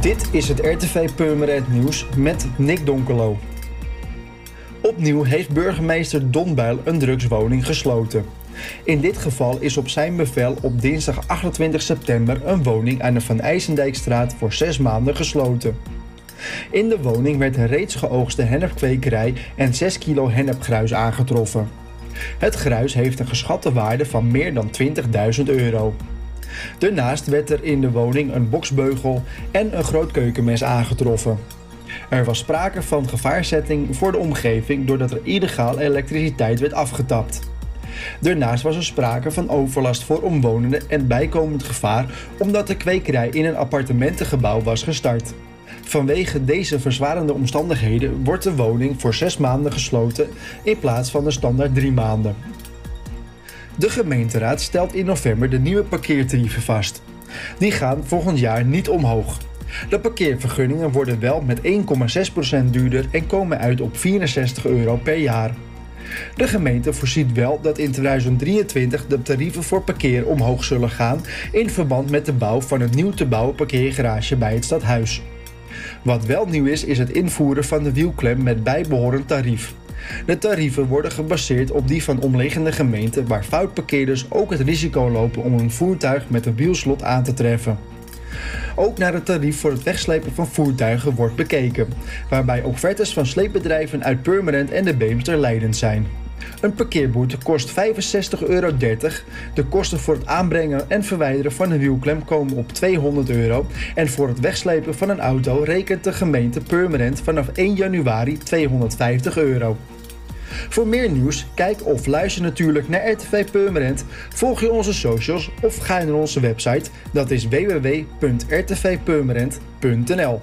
Dit is het RTV Purmerend Nieuws met Nick Donkelo. Opnieuw heeft burgemeester Don Buil een drugswoning gesloten. In dit geval is op zijn bevel op dinsdag 28 september een woning aan de Van IJsendijkstraat voor zes maanden gesloten. In de woning werd een reeds geoogste hennepkwekerij en 6 kilo hennepgruis aangetroffen. Het gruis heeft een geschatte waarde van meer dan 20.000 euro. Daarnaast werd er in de woning een boksbeugel en een groot keukenmes aangetroffen. Er was sprake van gevaarzetting voor de omgeving doordat er illegaal elektriciteit werd afgetapt. Daarnaast was er sprake van overlast voor omwonenden en bijkomend gevaar omdat de kwekerij in een appartementengebouw was gestart. Vanwege deze verzwarende omstandigheden wordt de woning voor zes maanden gesloten in plaats van de standaard drie maanden. De gemeenteraad stelt in november de nieuwe parkeertarieven vast. Die gaan volgend jaar niet omhoog. De parkeervergunningen worden wel met 1,6% duurder en komen uit op 64 euro per jaar. De gemeente voorziet wel dat in 2023 de tarieven voor parkeer omhoog zullen gaan in verband met de bouw van een nieuw te bouwen parkeergarage bij het stadhuis. Wat wel nieuw is, is het invoeren van de wielklem met bijbehorend tarief. De tarieven worden gebaseerd op die van omliggende gemeenten waar foutparkeerders ook het risico lopen om een voertuig met een wielslot aan te treffen. Ook naar het tarief voor het wegslepen van voertuigen wordt bekeken, waarbij offertes van sleepbedrijven uit Purmerend en de Beemster leidend zijn. Een parkeerboete kost 65,30 euro. De kosten voor het aanbrengen en verwijderen van een wielklem komen op 200 euro. En voor het wegslepen van een auto rekent de gemeente Purmerend vanaf 1 januari 250 euro. Voor meer nieuws, kijk of luister natuurlijk naar RTV Purmerend, volg je onze socials of ga naar onze website, dat is www.rtvpurmerend.nl.